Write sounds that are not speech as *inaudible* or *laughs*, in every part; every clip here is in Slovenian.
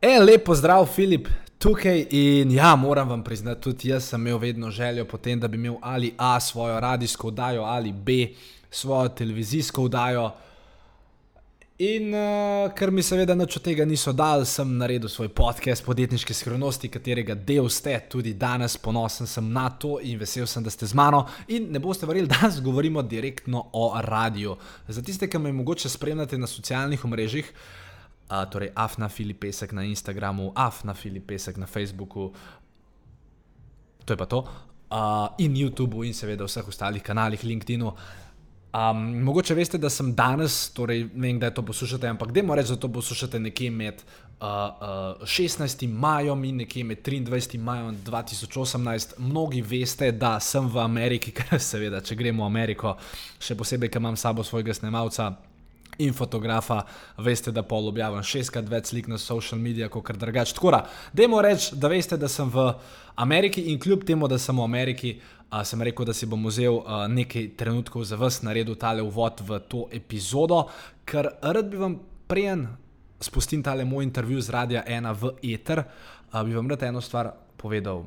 En lepo zdrav, Filip, tukaj in ja, moram vam priznati, tudi jaz sem imel vedno željo potem, da bi imel ali A svojo radijsko oddajo ali B svojo televizijsko oddajo. In uh, ker mi seveda nič od tega niso dali, sem naredil svoj podcast podjetniške skrivnosti, katerega del ste tudi danes. Ponosen sem na to in vesel sem, da ste z mano. In ne boste verjeli, *laughs* danes govorimo direktno o radiju. Za tiste, ki me mogoče spremljate na socialnih omrežjih, uh, torej Afna Filipesek na Instagramu, Afna Filipesek na Facebooku, to je pa to, uh, in YouTubu, in seveda vseh ostalih kanalih, LinkedIn-u. Um, mogoče veste, da sem danes, torej ne vem, kdaj to poslušate, ampak dajmo reči, da to poslušate nekje med uh, uh, 16. majem in nekje med 23. majem 2018. Mnogi veste, da sem v Ameriki, *laughs* ker seveda, če gremo v Ameriko, še posebej, ker imam sabo svojega snemalca in fotografa, veste, da pol objavim šestkrat več slik na social medijih, kot drugače. Tako da, dajmo reči, da veste, da sem v Ameriki in kljub temu, da sem v Ameriki, uh, sem rekel, da si bom vzel uh, nekaj trenutkov za vas, naredil tale uvod v to epizodo, ker rad bi vam prijen spustil tale moj intervju z Radia 1 v Ether, uh, bi vam rad eno stvar povedal.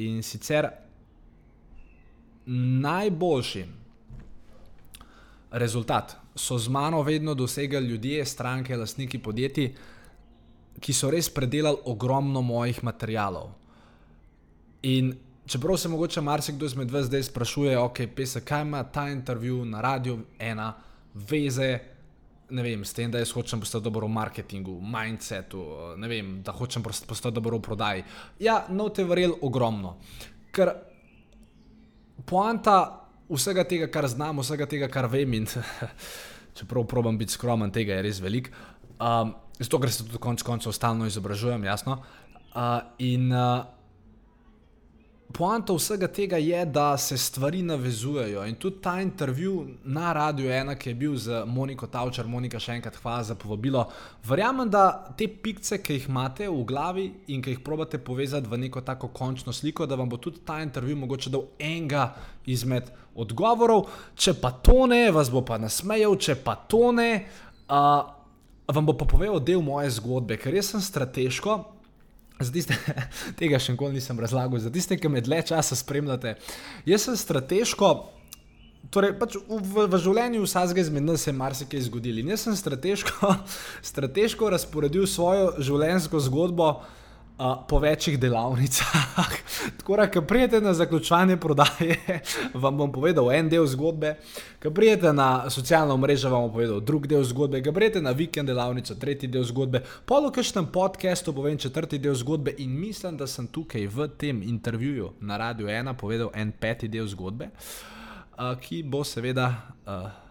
In sicer najboljši rezultat so z mano vedno dosegali ljudje, stranke, lastniki podjetij, ki so res predelali ogromno mojih materialov. In čeprav se mogoče marsikdo izmed vas zdaj sprašuje, ok, pesa, kaj ima ta intervju na radiju, ena veze. Ne vem, s tem, da jaz hočem postati dobro v marketingu, v mindsetu, vem, da hočem postati dobro v prodaji. Ja, no, te verjel ogromno. Ker poanta vsega tega, kar znam, vsega tega, kar vem, in *laughs* čeprav probujem biti skromen, tega je res veliko. Um, zato, ker se tudi konec koncev stalno izobražujem, jasno. Uh, in uh, poanta vsega tega je, da se stvari navezujejo. In tudi ta intervju na Radiu 1, ki je bil z Moniko Tavčar, Monika še enkrat hvala za povabilo. Verjamem, da te pikce, ki jih imate v glavi in ki jih probate povezati v neko tako končno sliko, da vam bo tudi ta intervju mogoče dal enega izmed odgovorov. Če pa to ne, vas bo pa nasmejal, če pa to ne. Uh, Vam bo pa povedal del moje zgodbe, ker jaz sem strateško, Tiste, *laughs* tega še nikoli nisem razlagal, za tiste, ki me dlje časa spremljate. Jaz sem strateško, torej pač v, v življenju vsakega izmed nas se je marsikaj zgodilo. In jaz sem strateško, *laughs* strateško razporedil svojo življenjsko zgodbo uh, po večjih delavnicah. *laughs* Tako da, ko prijete na zaključovanje prodaje, *laughs* vam bom povedal en del zgodbe, ko prijete na socialno mrežo, vam bom povedal drug del zgodbe, ko prijete na vikend delavnico, tretji del zgodbe, polo kažem podcastu, povem četrti del zgodbe in mislim, da sem tukaj v tem intervjuju na Radio 1 povedal en peti del zgodbe, uh, ki bo seveda. Uh,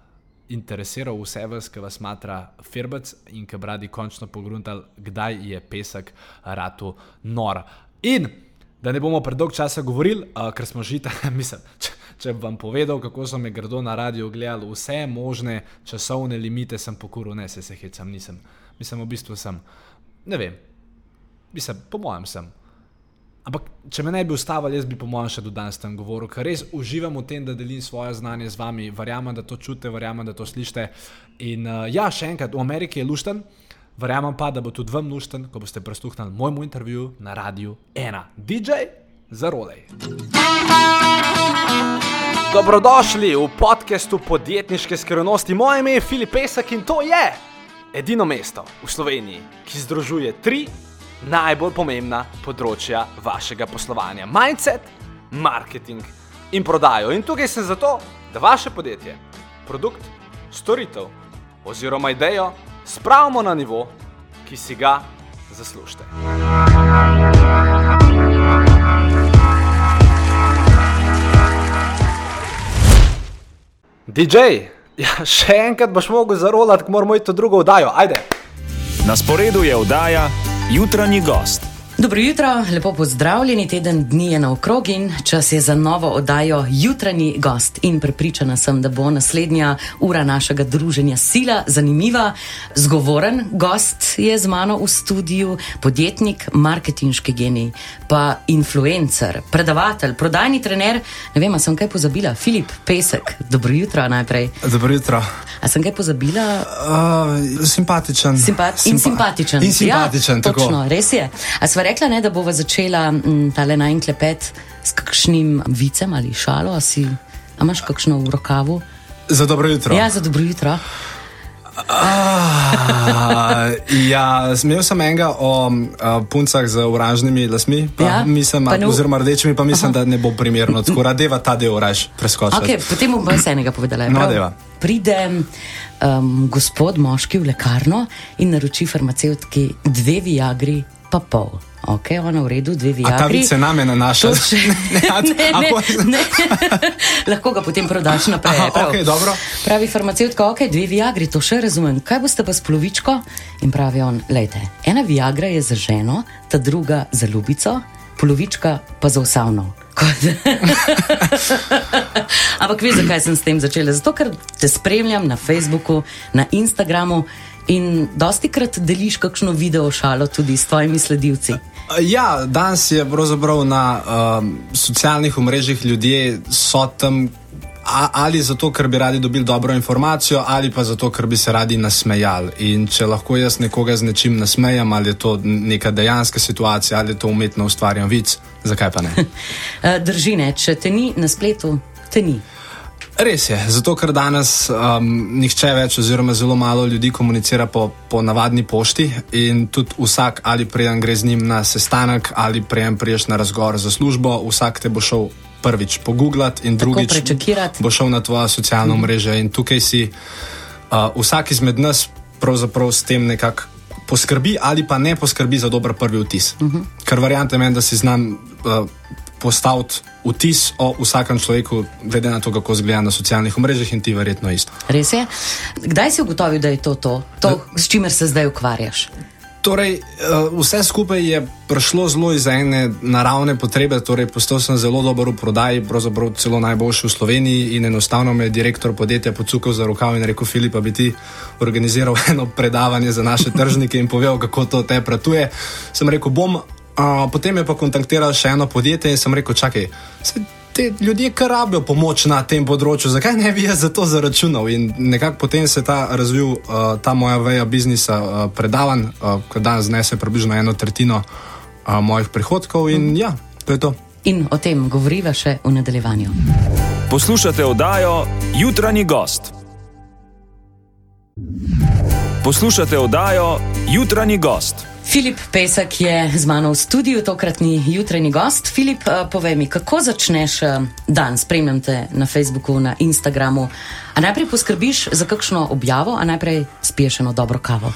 Interesiral vse vas, ki vas matra Firbec in ki bradi končno pogruntal, kdaj je pesek ratu nor. In da ne bomo predolg časa govorili, uh, ker smo že tam, *laughs* mislim, če, če bi vam povedal, kako so me grdo na radiju gledali, vse možne časovne limite sem pokuril, ne se se hecam, nisem. Mislim, v bistvu sem, ne vem, mislim, po mojem sem. Ampak, če me ne bi ustavili, jaz bi po mojem še do danes tam govoril, ker res uživam v tem, da delim svoje znanje z vami, verjamem, da to čutite, verjamem, da to slišite. In uh, ja, še enkrat, v Ameriki je lušten, verjamem pa, da bo tudi vam lušten, ko boste prestuhnili mojemu intervjuju na radiju 1. DJ za rolej. Dobrodošli v podkastu podjetniške skrivnosti. Moje ime je Filip Pesek in to je edino mesto v Sloveniji, ki združuje tri najbolj pomembna področja vašega poslovanja: mindset, marketing in prodajo. In tukaj sem zato, da vaše podjetje, produkt, storitev oziroma idejo spravimo na nivo, ki si ga zaslužite. DJ, *laughs* ja, še enkrat boš mogel zarolati, moramo iti v drugo oddajo. Ajde! Na sporedu je oddaja Jutranji gost. Dobro jutro, lepo pozdravljeni. Teden dni je na okrog in čas je za novo oddajo Jutranji gost. In prepričana sem, da bo naslednja ura našega druženja sila, zanimiva. Zgovoren gost je z mano v studiu, podjetnik, marketinški genij, pa influencer, predavatelj, prodajni trener. Ne vem, sem kaj pozabila. Filip Pesek, dobro jutro najprej. Dobro jutro. A sem kaj pozabila? Uh, simpatičen. Simpa in simpatičen. In simpatičen, ja, tako. Točno, res je. Rekla, ne, da bova začela m, tale najn klepet s kakšnim vicem ali šalo? A, si, a imaš kakšno v rokavu? Za dobro jutro. Ja, za dobro jutro. Ah, ja, imel sem enega o uh, puncah z oranžnimi lasmi, pa Ja, mislim, pa ne v- oziroma rdečimi, pa mislim, da ne bo primerno. Tako radeva ta del raž preskočiti. Okay, potem bom jaz enega povedala. No, deva. Pride um, gospod moški v lekarno in naroči farmacevtki dve viagri, pa pol. Ok, ona v redu, dve A ta vic se name nanaša? Še- *laughs* Ne, ne, *laughs* ne, ne. *laughs* Lahko ga potem prodaš naprej. Aha, prav. okej, dobro. Pravi farmacevtka, ok, dve viagri, to še razumem. Kaj boste pa s polovičko? In pravi on, lejte, ena viagra je za ženo, ta druga za ljubico, polovička pa za usavno. Ampak veš, zakaj sem s tem začela? Zato, ker te spremljam na Facebooku, na Instagramu in dosti krat deliš kakšno video šalo tudi s tvojimi sledilci. Ja, danes je pravzaprav na um, socialnih omrežjih ljudje so tam ali zato, ker bi radi dobili dobro informacijo, ali pa zato, ker bi se radi nasmejali. In če lahko jaz nekoga z nečim nasmejem, ali je to neka dejanska situacija, ali je to umetno ustvarjen vic, zakaj pa ne? *laughs* Eh, Drži ne, če te ni na spletu, te ni. Res je, zato ker danes um, nihče več, oziroma zelo malo ljudi komunicira po, po navadni pošti in tudi vsak, ali prejem gre z njim na sestanek, ali prejem priješ na razgovor za službo, vsak te bo šel prvič pogooglati in drugič prečekirati. bo šel na tvoje socialno mreže. In tukaj si uh, vsak izmed nas pravzaprav s tem nekako. Poskrbi ali pa ne poskrbi za dober prvi vtis. Uh -huh. Ker verjamem, da si znam uh, postaviti vtis o vsakem človeku, glede na to, kako izgleda na socialnih mrežah, in ti verjetno isto. Res je. Kdaj si ugotovil, da je to to, to s čimer se zdaj ukvarjaš? Torej, uh, vse skupaj je prišlo zelo iz ene naravne potrebe. Torej, postal sem zelo dober v prodaji, pravzaprav celo najboljši v Sloveniji. In enostavno me je direktor podjetja pocukal za rokav in rekel: Filip, bi ti organiziral *laughs* eno predavanje za naše tržnike in povedal, kako to te pratuje. Sem rekel: bom. Uh, potem je pa kontaktiral še eno podjetje in sem rekel: čakaj. saj Te ljudje, ki rabijo pomoč na tem področju, zakaj ne bi jaz za to zaračunal? In nekako potem se je ta razvil, uh, ta moja veja biznisa, uh, predavan, uh, ki danes znese približno eno tretjino uh, mojih prihodkov, in ja, to je to. In o tem govoriva še v nadaljevanju. Poslušate oddajo Jutranji gost. Poslušate oddajo Jutranji gost. Filip Pesek je z mano v studiu, tokratni jutranji gost. Filip, eh, povej mi, kako začneš eh, dan, spremljam te na Facebooku, na Instagramu. A najprej poskrbiš za kakšno objavo, a najprej spiješ eno dobro kavo?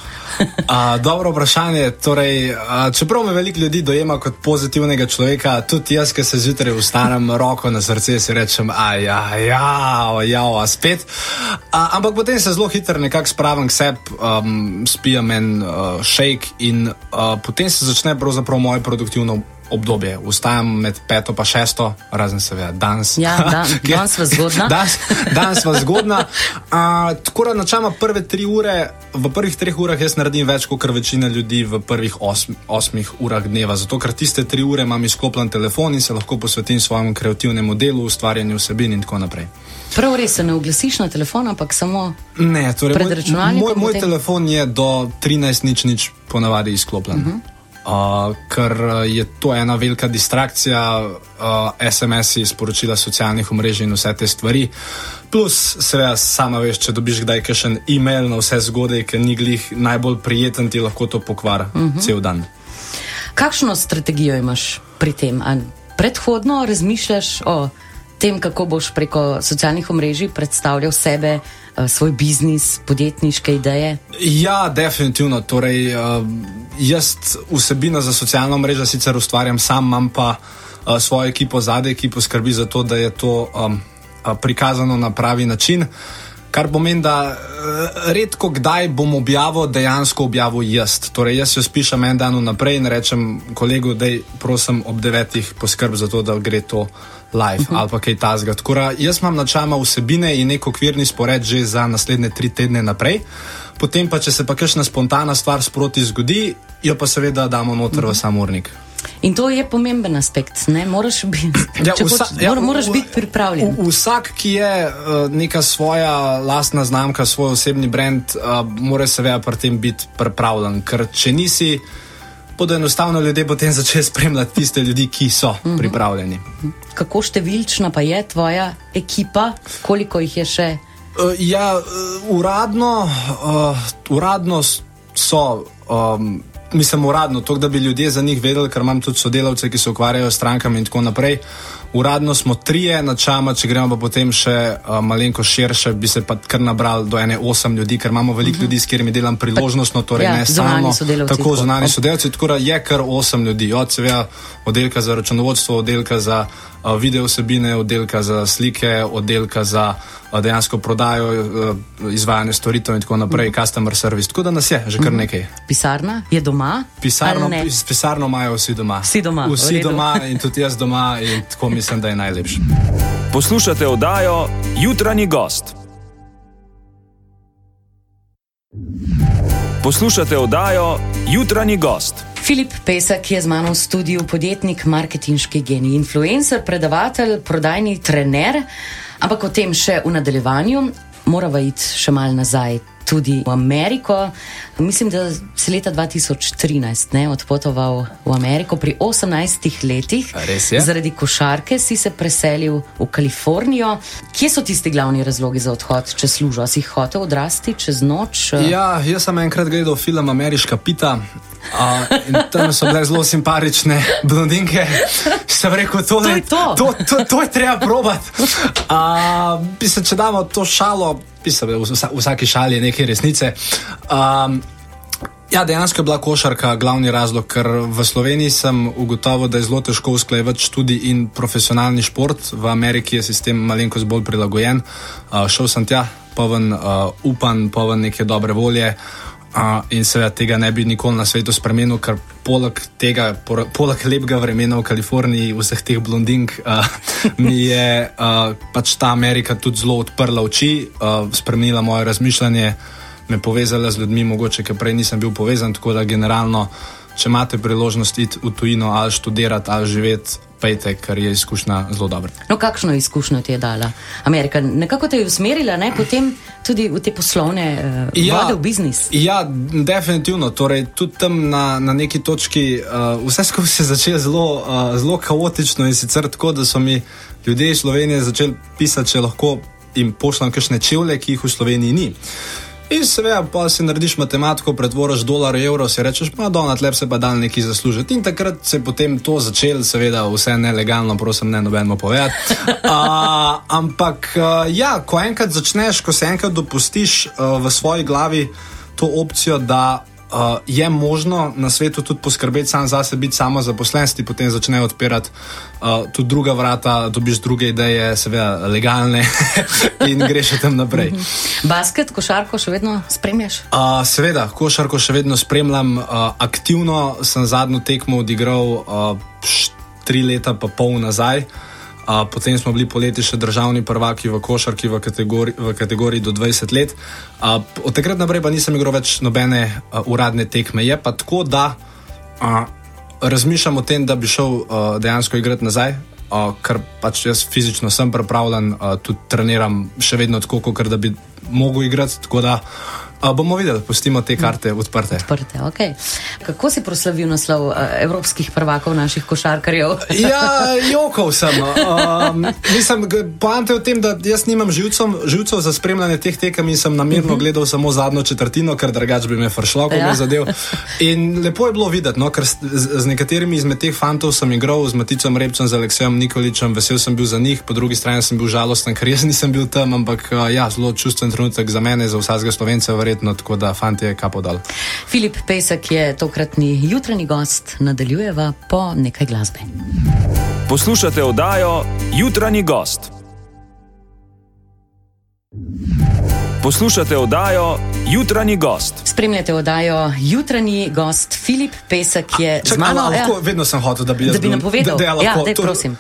A, dobro vprašanje. Torej, a, čeprav me veliko ljudi dojema kot pozitivnega človeka, tudi jaz, ki se zjutraj vstanem, roko na srce si rečem, a ja, ja, ja, a spet. A, ampak potem se zelo hitro nekako spravim k sebi, um, spijem en uh, shake in uh, potem se začne pravzaprav moje produktivno. Obdobje. Vstajam med peto in šesto, razen seveda danes. Ja, *laughs* Kjer- danes sva zgodna. *laughs* danes, danes sva zgodna. Uh, tako da načeloma prve tri ure, v prvih treh urah jaz naredim več kot večina ljudi v prvih osm, osmih urah dneva. Zato ker tiste tri ure imam izklopljen telefon in se lahko posvetim svojemu kreativnemu delu, ustvarjanju vsebin in tako naprej. Prav res se ne oglasiš na telefon, ampak samo. Ne, torej, Pred moj, računalnikom moj, moj potem? telefon je do 13 nič nič ponavadi izklopljen. Uh -huh. Uh, ker je to ena velika distrakcija, uh, SMS-i, sporočila socialnih omrežij in vse te stvari. Plus, seveda, sama veš, če dobiš kdaj kakšen e-mail na vse zgodaj, ki ni glih najbolj prijeten, ti lahko to pokvari uh -huh. cel dan. Kakšno strategijo imaš pri tem? A predhodno razmišljaš o tem, kako boš preko socialnih omrežij predstavljal sebe, eh, svoj biznis, podjetniške ideje? Ja, definitivno. Torej, uh, jaz vsebino za socialno mrežo sicer ustvarjam sam, imam pa uh, svojo ekipo zadaj, ki poskrbi za to, da je to um, uh, prikazano na pravi način. Kar pomeni, da uh, redko kdaj bom objavil dejansko objavil jaz. Torej, jaz jo spišem en dan naprej in rečem kolegu, da prosim ob devetih poskrb za to, da gre to live uh -huh. ali pa kaj tasga. Tako da jaz imam načama vsebine in nek okvirni spored že za naslednje tri tedne naprej. Potem pa, če se pa kakšna spontana stvar sproti zgodi, jo pa seveda damo noter uh -huh. v samurnik. In to je pomemben aspekt, ne moraš biti, *laughs* ja, vsa, hoč, ja, moraš biti pripravljen. Vsak, ki je uh, neka svoja lastna znamka, svoj osebni brand, uh, mora seveda pri tem biti pripravljen. Ker če nisi, bodo enostavno ljudje potem začeli spremljati tiste ljudi, ki so uh mhm. -huh. pripravljeni. Kako številčna pa je tvoja ekipa, koliko jih je še? Uh, ja, uh, uradno, uh, uradno so. Um, mislim, uradno, to, da bi ljudje za njih vedeli, ker imam tudi sodelavce, ki se ukvarjajo s strankami in tako naprej. Uradno smo trije, načama, če gremo pa potem še uh, malenko širše, bi se pa kar nabral do ene osem ljudi, ker imamo veliko uh mhm. -huh. ljudi, s katerimi delam priložnostno, torej ja, ne samo tako zunani sodelavci, tako da je kar osem ljudi, od seveda oddelka za računovodstvo, oddelka za video vsebine, oddelka za slike, oddelka za uh, dejansko prodajo, uh, izvajanje storitev in tako naprej. -huh. customer service. Tako da nas je že kar mhm. nekaj. Pisarna je doma? Pisarno, pis, pisarno imajo vsi doma. Vsi doma. Vsi doma in tudi jaz doma in tako mi mislim, da je najlepši. Poslušate oddajo Jutranji gost. Poslušate oddajo Jutranji gost. Filip Pesek je z mano v studiu, podjetnik, marketinški genij, influencer, predavatelj, prodajni trener. Ampak o tem še v nadaljevanju, moramo iti še mal nazaj tudi v Ameriko. Mislim, da si leta 2013 ne, odpotoval v Ameriko pri 18 letih. Zaradi košarke si se preselil v Kalifornijo. Kje so tisti glavni razlogi za odhod, če služijo? Si hotel odrasti čez noč? Ja, jaz sem enkrat gledal film Ameriška pita. Uh, tam so bile zelo simpatične blondinke, sem rekel, to, to, je to. To, to, to je treba probati. Uh, če damo to šalo, pisal, v, v vsaki šali je nekaj resnice. Um, ja, dejansko je bila košarka glavni razlog, ker v Sloveniji sem ugotovil, da je zelo težko usklajevati študij in profesionalni šport. V Ameriki je sistem malenkost bolj prilagojen. Uh, šel sem tja, poven uh, upan, poven neke dobre volje. Uh, in seveda tega ne bi nikoli na svetu spremenil, ker poleg tega, poleg lepega vremena v Kaliforniji, vseh teh blondink, uh, *laughs* mi je uh, pač ta Amerika tudi zelo odprla oči, uh, spremenila moje razmišljanje, me povezala z ljudmi, mogoče, ker prej nisem bil povezan. Tako da generalno, če imate priložnost iti v tujino ali študirati ali živeti pejte, ker je izkušnja zelo dobra. No, kakšno izkušnjo ti je dala Amerika? Nekako te je usmerila, ne? potem tudi v te poslovne uh, ja, vode v biznis. Ja, definitivno. Torej, tudi tam na, na neki točki uh, vse skupaj se je začelo zelo, uh, zelo kaotično in sicer tako, da so mi ljudje iz Slovenije začeli pisati, če lahko jim pošljem kakšne čevlje, ki jih v Sloveniji ni. In seveda, pa si narediš matematiko, pretvoriš dolar, evro, si rečeš, pa da na tlep se pa da nekaj zaslužiti. In takrat se je potem to začelo, seveda, vse nelegalno, prosim, ne nobeno povedati. Uh, *laughs* ampak, uh, ja, ko enkrat začneš, ko se enkrat dopustiš uh, v svoji glavi to opcijo, da uh, je možno na svetu tudi poskrbeti sam za sebe, biti samo zaposlen, ti potem začnejo odpirati uh, tudi druga vrata, dobiš druge ideje, seveda legalne *laughs* in greš tam naprej. Mhm. Basket, košarko še vedno spremljaš? Uh, seveda, košarko še vedno spremljam. Uh, aktivno sem zadnjo tekmo odigral uh, tri leta pa pol nazaj. Uh, potem smo bili poleti še državni prvaki v košarki v kategoriji, v kategoriji do 20 let. Uh, od takrat naprej pa nisem igral več nobene uh, uradne tekme. Je pa tako, da uh, razmišljam o tem, da bi šel uh, dejansko igrati nazaj. Uh, ker pač jaz fizično sem pripravljen, uh, tudi treniram še vedno tako, kot da bi mogel igrati. Uh, bomo videli, pustimo te karte odprte. odprte okay. Kako si proslavil naslov uh, evropskih prvakov naših košarkarjev? *laughs* ja, jokal sem. Um, mislim, poante v tem, da jaz nimam živcev, živcev za spremljanje teh tekem in sem namerno uh mhm. -huh. gledal samo zadnjo četrtino, ker drugač bi me fršlo, ko ja. me zadev. In lepo je bilo videti, no, ker z, z nekaterimi izmed teh fantov sem igral, z Maticom Repcem, z Aleksijem Nikoličem, vesel sem bil za njih, po drugi strani sem bil žalosten, ker jaz nisem bil tam, ampak ja, zelo čustven trenutek za mene, za vsakega slovenca verjetno, tako da fanti je kapo dal. Filip Pesek je tokratni jutranji gost, nadaljujeva po nekaj glasbe. Poslušate oddajo Jutranji gost. Poslušate oddajo Jutranji gost. Spremljate oddajo jutranji gost Filip Pesek je z Čakaj, mano. a lahko, ja, vedno sem hotel, da bi da bi napovedal. Da, da, ja, lahko, daj, to- prosim.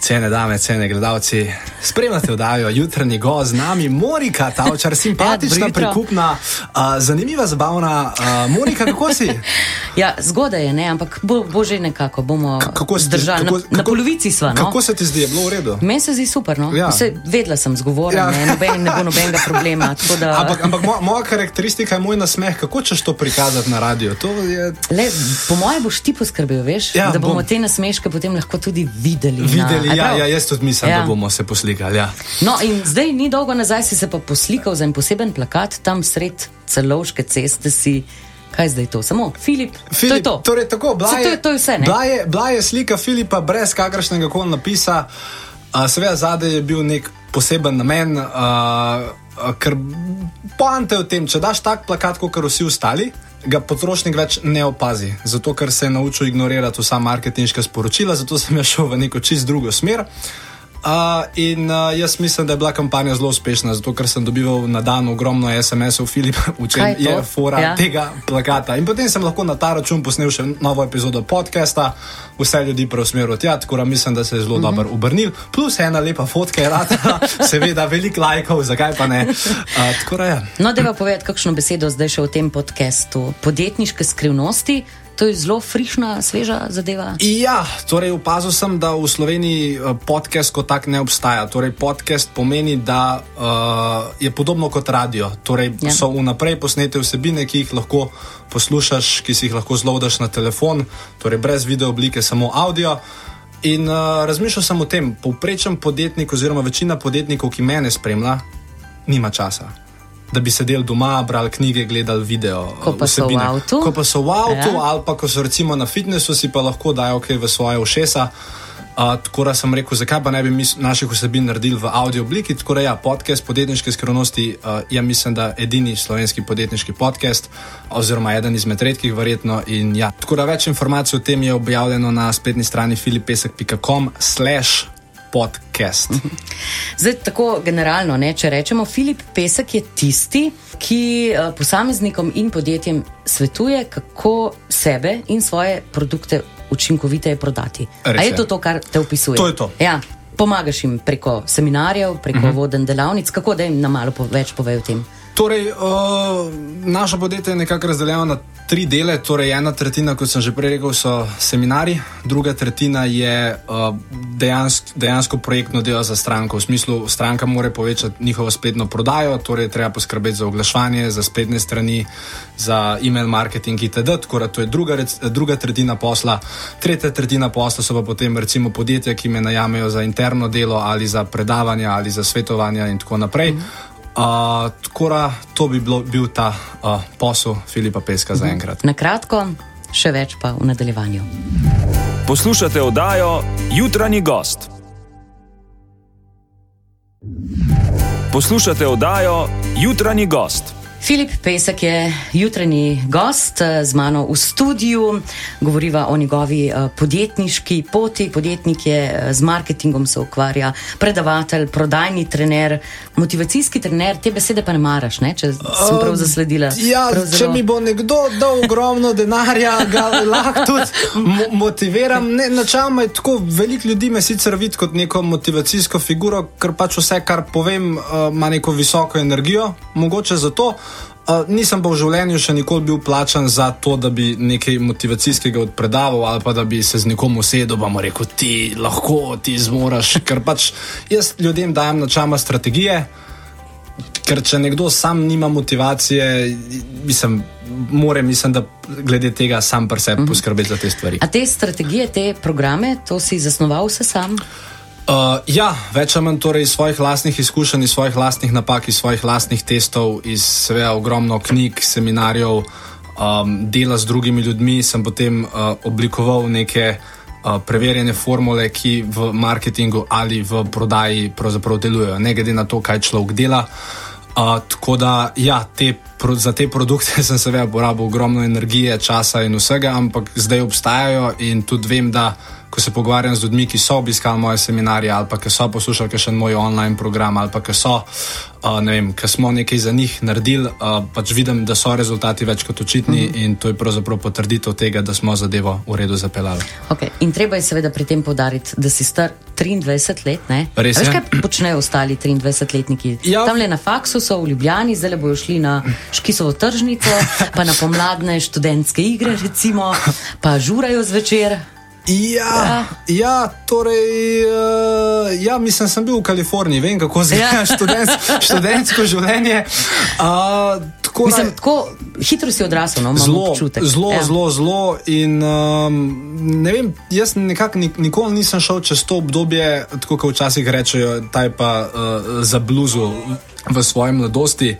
Cene dame, cene gledalci, spremljate oddajo jutranji gost z nami, Monika Tavčar, simpatična, Ja, dobro jutro. prikupna, uh, zanimiva, zabavna. Uh, Monika, kako si? Ja, zgodaj je, ne, ampak bo, bo že nekako, bomo K- Kako zdržali. kako- na, na kako- polovici sva. No? Kako se ti zdi, je bilo v redu? Meni se zdi super. No? Ja. Vse, vedela sem zgovorjen, Ja. ja. ne, noben, ne bo nobenega problema. *laughs* Da, Ampak, ampak mo, moja karakteristika je moj nasmeh. Kako češ to prikazati na radio? To je Le, po mojem boš ti poskrbel, veš, Ja, da bomo bom. te nasmeške potem lahko tudi videli. Videli. na, a Ja, prav? ja, jaz tudi mislim, Ja. da bomo se poslikali. Ja. No, in zdaj ni dolgo nazaj si se pa poslikal za en poseben plakat tam sred celovške ceste. Si, kaj zdaj to? Samo Filip. Filip, to je to. Torej, tako, bila, je, to je- to je vse, ne? bila, je, bila je slika Filipa brez kakršnega koli napisa, uh, seveda zadaj je bil nek poseben namen. Uh, uh, ker poante je v tem, če daš tak plakat, kot vsi ostali. Ga potrošnik več ne opazi, zato ker se je naučil ignorirati vsa marketinška sporočila, zato sem šel v neko čist drugo smer. Uh, in uh, jaz mislim, da je bila kampanja zelo uspešna, zato ker sem dobival na dan ogromno SMS-ov, Filip, v čem Kaj je fora Ja. tega plakata. In potem sem lahko na ta račun posnel še novo epizodo podcasta, vse ljudi preusmeril tja, tako da mislim, da se je zelo mm -hmm. dobro obrnil. Plus ena lepa fotka je rada, *laughs* seveda veliko lajkov, zakaj pa ne. Uh, tako da je. No, da pa povedati kakšno besedo zdaj še v tem podkastu. Podjetniške skrivnosti, to je zelo frišna, sveža zadeva. Ja, torej opazil sem, da v Sloveniji eh, podcast kot tak ne obstaja. Torej, podcast pomeni, da uh, je podobno kot radio. Torej, Ja. ja. so vnaprej posnete vsebine, ki jih lahko poslušaš, ki si jih lahko zlodaš na telefon, torej brez video oblike, samo audio. In uh, razmišljal sem o tem, povprečen podjetnik, oziroma večina podjetnikov, ki mene spremlja, nima časa. Da bi sedeli doma, brali knjige, gledali video. Ko pa so v vsebine. avtu. Ko pa so v avtu, Ja. ali pa ko so recimo na fitnessu, si pa lahko dajo kaj v svoje ušesa. Uh, tako da sem rekel, zakaj pa ne bi naših vsebin naredili v audio obliki. Tako da ja, podcast podjetniške skrivnosti uh, je, mislim, da edini slovenski podjetniški podcast, oziroma eden izmed redkih, verjetno. In, ja. Tako da več informacij o tem je objavljeno na spletni strani filipesek.com/slash podcast. Zdaj, tako generalno, ne, če rečemo, Filip Pesek je tisti, ki uh, posameznikom in podjetjem svetuje, kako sebe in svoje produkte učinkoviteje prodati. Res A je je. to to, kar te opisuje? To je to. Ja. Pomagaš jim preko seminarjev, preko uh -huh. voden delavnic, kako da jim na malo po, več pove o tem. Torej, uh, naše podjetje je nekako razdeljeno na tri dele. Torej, ena tretjina, kot sem že prej rekel, so seminari, druga tretjina je uh, dejansko, dejansko projektno delo za stranko. V smislu, stranka mora povečati njihovo spletno prodajo, torej treba poskrbeti za oglaševanje, za spletne strani, za e-mail marketing itd. Da to je druga, druga tretjina posla. Tretja tretjina posla so pa potem recimo podjetja, ki me najamejo za interno delo ali za predavanja ali za svetovanja in tako naprej. Mm -hmm. Uh, tako da to bi bilo, bil ta uh, posel Filipa Peska za enkrat. Na kratko, še več pa v nadaljevanju. Poslušate oddajo Jutranji gost. Poslušate oddajo Jutranji gost. Filip Pesek je jutranji gost eh, z mano v studiu, govoriva o njegovi eh, podjetniški poti. Podjetnik je eh, z marketingom se ukvarja, predavatelj, prodajni trener, motivacijski trener. Te besede pa ne maraš, ne? če sem prav zasledila. Ja, prav če mi bo nekdo dal ogromno denarja, ga lahko tudi *laughs* mo motiviram. Ne, načeloma je tako, veliko ljudi me sicer vidi kot neko motivacijsko figuro, ker pač vse, kar povem, ima neko visoko energijo, mogoče zato. Uh, nisem pa v življenju še nikoli bil plačan za to, da bi nekaj motivacijskega odpredaval ali pa da bi se z nekom usedel in rekel, ti lahko, ti zmoraš. *laughs* Ker pač jaz ljudem dajem načama strategije, Ker če nekdo sam nima motivacije, mislim, more, mislim, da glede tega sam pri sebi poskrbeti za te stvari. A te strategije, te programe, to si zasnoval vse sam? Uh, ja, več ali manj torej iz svojih lastnih izkušenj, iz svojih lastnih napak, iz svojih lastnih testov, iz seveda ogromno knjig, seminarjev, um, dela z drugimi ljudmi, sem potem uh, oblikoval neke uh, preverjene formule, ki v marketingu ali v prodaji pravzaprav delujejo, ne glede na to, kaj človek dela. Uh, tako da, ja, te, pro, za te produkte *laughs* sem seveda porabil ogromno energije, časa in vsega, ampak zdaj obstajajo in tudi vem, da ko se pogovarjam z ljudmi, ki so obiskali moje seminarje ali pa ki so poslušali še moj online program ali pa ki so, uh, ne vem, ki smo nekaj za njih naredili, uh, pač vidim, da so rezultati več kot očitni mm -hmm. in to je pravzaprav potrditev tega, da smo zadevo v redu zapeljali. Okay. In treba je seveda pri tem podariti, da si star 23 let. Ne? Res je. Veš, kaj počnejo ostali 23-letniki? Ja. Tam le na faksu so v Ljubljani, zdaj bojo šli na Škisovo tržnico, pa na pomladne študentske igre, recimo, pa žurajo zvečer. Ja, ja, torej, uh, ja, mislim, sem bil v Kaliforniji, vem, kako se Ja. ja. *laughs* študent, študentsko življenje. Uh, tako da- Mislim, tako hitro si odrasel, no, Zelo, občutek. zelo, Ja. zelo, zelo. In um, ne vem, jaz nekako nik, nikoli nisem šel čez to obdobje, tako kot včasih rečejo, taj pa uh, za bluzu v svoji mladosti.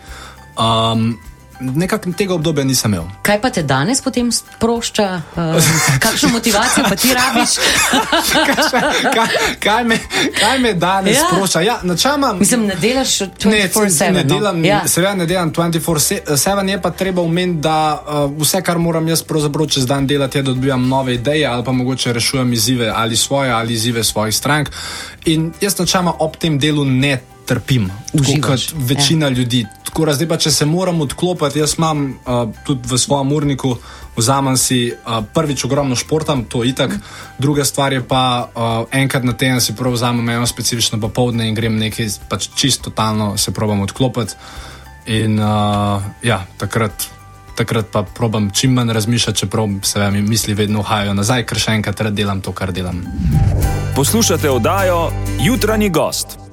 Um, Nekako tega obdobja nisem imel. Kaj pa te danes potem sprošča? Uh, *laughs* kakšno motivacijo pa ti rabiš? kaj, kaj, me, kaj me danes Ja. ja. sprošča? Ja, načeloma, Mislim, ne delaš Ne, 24-7. ne no? delam, ja. ja. seveda ne delam 24-7, je pa treba omeniti, da uh, vse, kar moram jaz pravzaprav čez dan delati, je, da dobivam nove ideje ali pa mogoče rešujem izzive ali svoje ali izzive svojih strank. In jaz načeloma ob tem delu ne trpim, Uživaš, kot večina ja. ljudi. Tako da zdaj pa, če se moram odklopiti, jaz imam uh, tudi v svojem urniku. Vzamem si uh, prvič ogromno športam, to je itak, druga stvar je pa uh, enkrat na teden si prav vzamem eno specifično popoldne in grem nekaj pač čisto totalno se probam odklopiti. In uh, ja, takrat, takrat pa probam čim manj razmišljati, čeprav se mi misli vedno uhajajo nazaj, ker še enkrat delam to, kar delam. Poslušate oddajo Jutranji gost.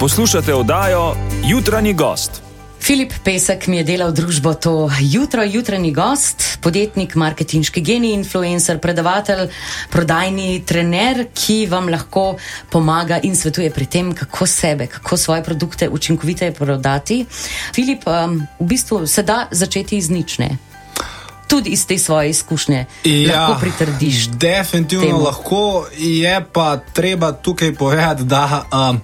Poslušate oddajo Jutranji gost. Filip Pesek mi je delal družbo to jutro, jutranji gost, podjetnik, marketinški genij, influencer, predavatelj, prodajni trener, ki vam lahko pomaga in svetuje pri tem, kako sebe, kako svoje produkte učinkoviteje prodati. Filip, um, v bistvu se da začeti iz nične. Tudi iz te svoje izkušnje lahko pritrdiš. Definitivno temu. lahko, je pa treba tukaj povedati, da um,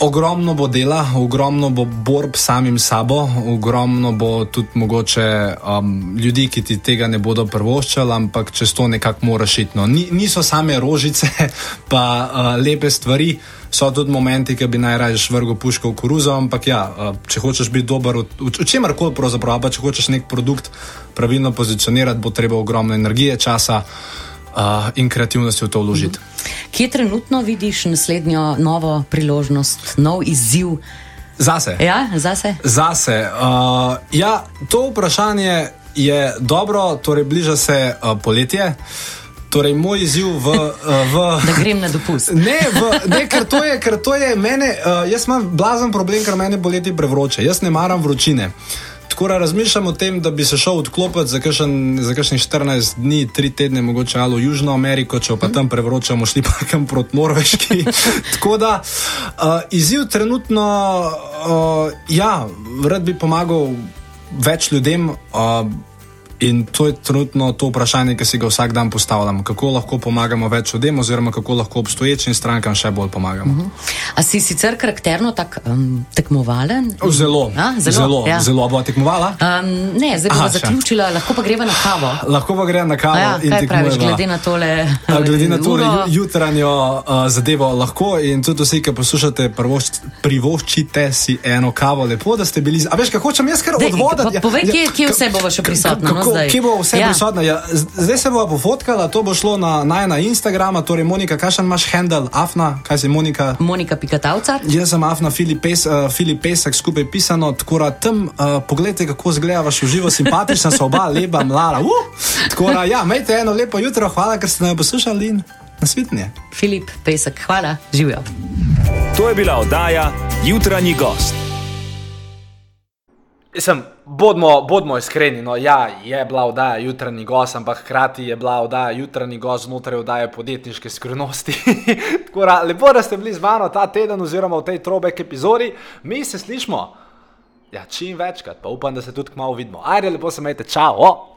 ogromno bo dela, ogromno bo borb samim sabo, ogromno bo tudi mogoče um, ljudi, ki ti tega ne bodo prvoščali, ampak čez to nekako moraš iti. No. Ni, niso same rožice, *laughs* pa uh, lepe stvari. So tudi momenti, ki bi najraje vrgel puško v koruzo, ampak ja, uh, če hočeš biti dober v, v, v čemer koli, pravzaprav, pa če hočeš nek produkt pravilno pozicionirati, bo treba ogromno energije, časa uh, in kreativnosti v to vložiti. Kje trenutno vidiš naslednjo novo priložnost, nov izziv? Zase. Ja, zase? Zase. Uh, ja, to vprašanje je dobro, torej bliža se uh, poletje. Torej, moj izziv v. Uh, v *laughs* Da grem na dopust. *laughs* Ne, v, ne ker, to je, ker to je mene, uh, jaz imam blazen problem, ker meni poleti prevroče. Jaz ne maram vročine. Tako da razmišljam o tem, da bi se šel odklopiti za kakšen- za kakšnih 14 dni, 3 tedne, mogoče ali v Južno Ameriko, če pa tam prevročamo, šli pa kam proti Norveški. *laughs* Tako da uh, izziv trenutno, uh, ja, rad bi pomagal več ljudem. Uh, In to je trenutno to vprašanje, ki si ga vsak dan postavljam. Kako lahko pomagamo več ljudem, oziroma kako lahko obstoječim strankam še bolj pomagamo. Uh -huh. A si sicer karakterno tak um, tekmovalen? Zelo, A, zelo, zelo, ja. ja. zelo bo tekmovala. Um, ne, zdaj bomo zaključila, lahko pa greva na kavo. *laughs* Lahko pa gre na kavo A Ja, kaj praviš, glede na tole? A, Glede na to uro? ju, jutranjo uh, zadevo lahko in tudi vsi, ki poslušate, prvošč, privoščite si eno kavo, lepo, da ste bili. A veš, kako hočem jaz kar Dej, odvoditi? pa povej, kje- kje vse bova še prisotna, no, zdaj? kje bo vse Ja. prisotna? Ja, zdaj se bo pofotkala, to bo šlo na najna Instagrama, torej Monika, kakšen imaš handle, Afna, kaj si Monika? Monika Pikatavcar. Jaz sem Afna, Filip, Pes, uh, Filip Pesek, skupaj pisano, tako da tam uh, pogledajte, kako zgledavaš v živo, simpatična so oba, lepa, *laughs* mlada. Uh! Tako da, ja, imejte eno lepo jutro, hvala, ker ste me poslušali in nasvidenje. Filip Pesek, hvala, živijo. To je bila oddaja Jutranji gost. Mislim, bodimo, bodimo iskreni. No, ja, je bila oddaja jutranji gost, ampak hkrati je bila oddaja jutranji gost znotraj oddaje podjetniške skrivnosti. *laughs* Tako da, lepo, da ste bili z mano ta teden, oziroma v tej trobek epizodi. Mi se slišmo. Ja, čim večkrat, pa upam, da se tudi kmalo vidimo. Ajde, lepo se majte, čau!